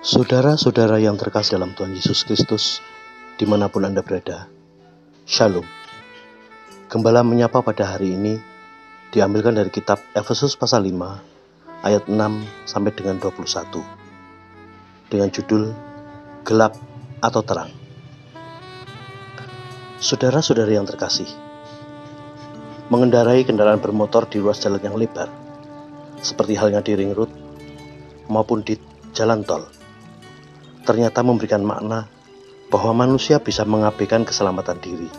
Saudara-saudara yang terkasih dalam Tuhan Yesus Kristus, di mana pun Anda berada, Shalom. Gembala menyapa pada hari ini diambilkan dari kitab Efesus pasal 5 ayat 6 sampai dengan 21 dengan judul Gelap atau Terang. Saudara-saudari yang terkasih, mengendarai kendaraan bermotor di ruas jalan yang lebar, seperti halnya di ring road maupun di jalan tol, ternyata memberikan makna bahwa manusia bisa mengabaikan keselamatan diri.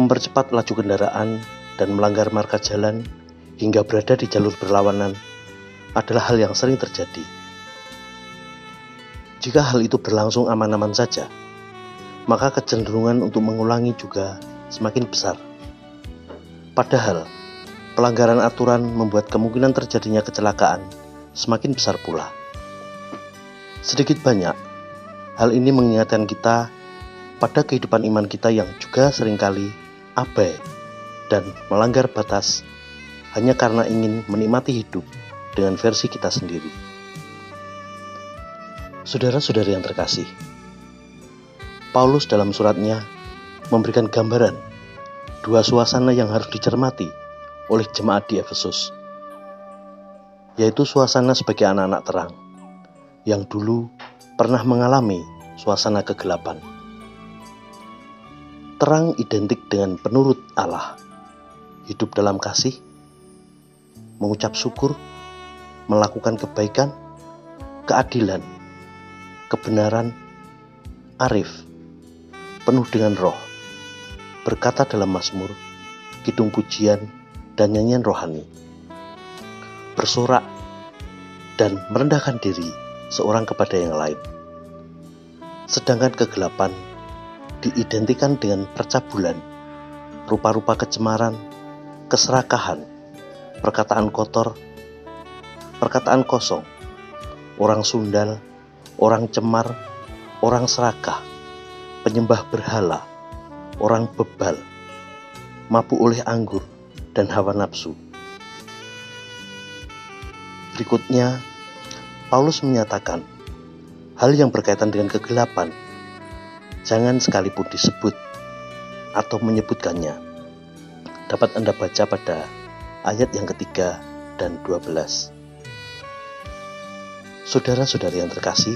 Mempercepat laju kendaraan dan melanggar marka jalan hingga berada di jalur berlawanan adalah hal yang sering terjadi. Jika hal itu berlangsung aman-aman saja, maka kecenderungan untuk mengulangi juga semakin besar. Padahal, pelanggaran aturan membuat kemungkinan terjadinya kecelakaan semakin besar pula. Sedikit banyak, hal ini mengingatkan kita pada kehidupan iman kita yang juga sering kali abai dan melanggar batas hanya karena ingin menikmati hidup dengan versi kita sendiri. Saudara-saudari yang terkasih, Paulus dalam suratnya memberikan gambaran dua suasana yang harus dicermati oleh jemaat di Efesus, yaitu suasana sebagai anak-anak terang yang dulu pernah mengalami suasana kegelapan. Terang identik dengan penurut Allah, hidup dalam kasih, mengucap syukur, melakukan kebaikan, keadilan, kebenaran, arif, penuh dengan roh, berkata dalam Mazmur, kidung pujian, dan nyanyian rohani, bersorak, dan merendahkan diri seorang kepada yang lain. Sedangkan kegelapan diidentikan dengan percabulan, rupa-rupa kecemaran, keserakahan, perkataan kotor, perkataan kosong, orang sundal, orang cemar, orang serakah, penyembah berhala, orang bebal, mabuk oleh anggur, dan hawa nafsu. Berikutnya, Paulus menyatakan hal yang berkaitan dengan kegelapan jangan sekalipun disebut atau menyebutkannya. Dapat Anda baca pada ayat yang ketiga dan 12. Saudara-saudari yang terkasih,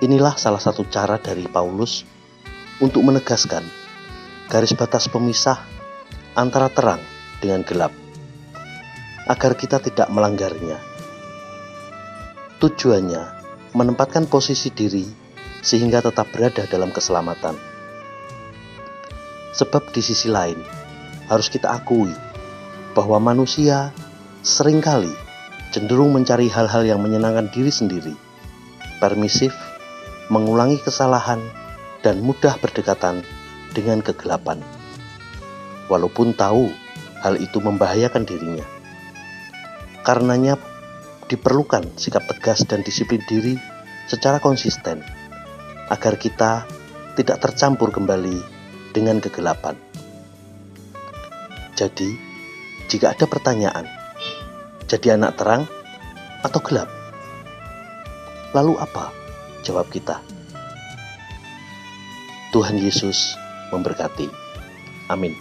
inilah salah satu cara dari Paulus untuk menegaskan garis batas pemisah antara terang dengan gelap, agar kita tidak melanggarnya Tujuannya menempatkan posisi diri sehingga tetap berada dalam keselamatan. Sebab di sisi lain harus kita akui bahwa manusia sering kali cenderung mencari hal-hal yang menyenangkan diri sendiri, permisif, mengulangi kesalahan, dan mudah berdekatan dengan kegelapan. Walaupun tahu hal itu membahayakan dirinya. Karenanya diperlukan sikap tegas dan disiplin diri secara konsisten agar kita tidak tercampur kembali dengan kegelapan. Jadi, jika ada pertanyaan, jadi anak terang atau gelap? Lalu apa jawab kita? Tuhan Yesus memberkati. Amin.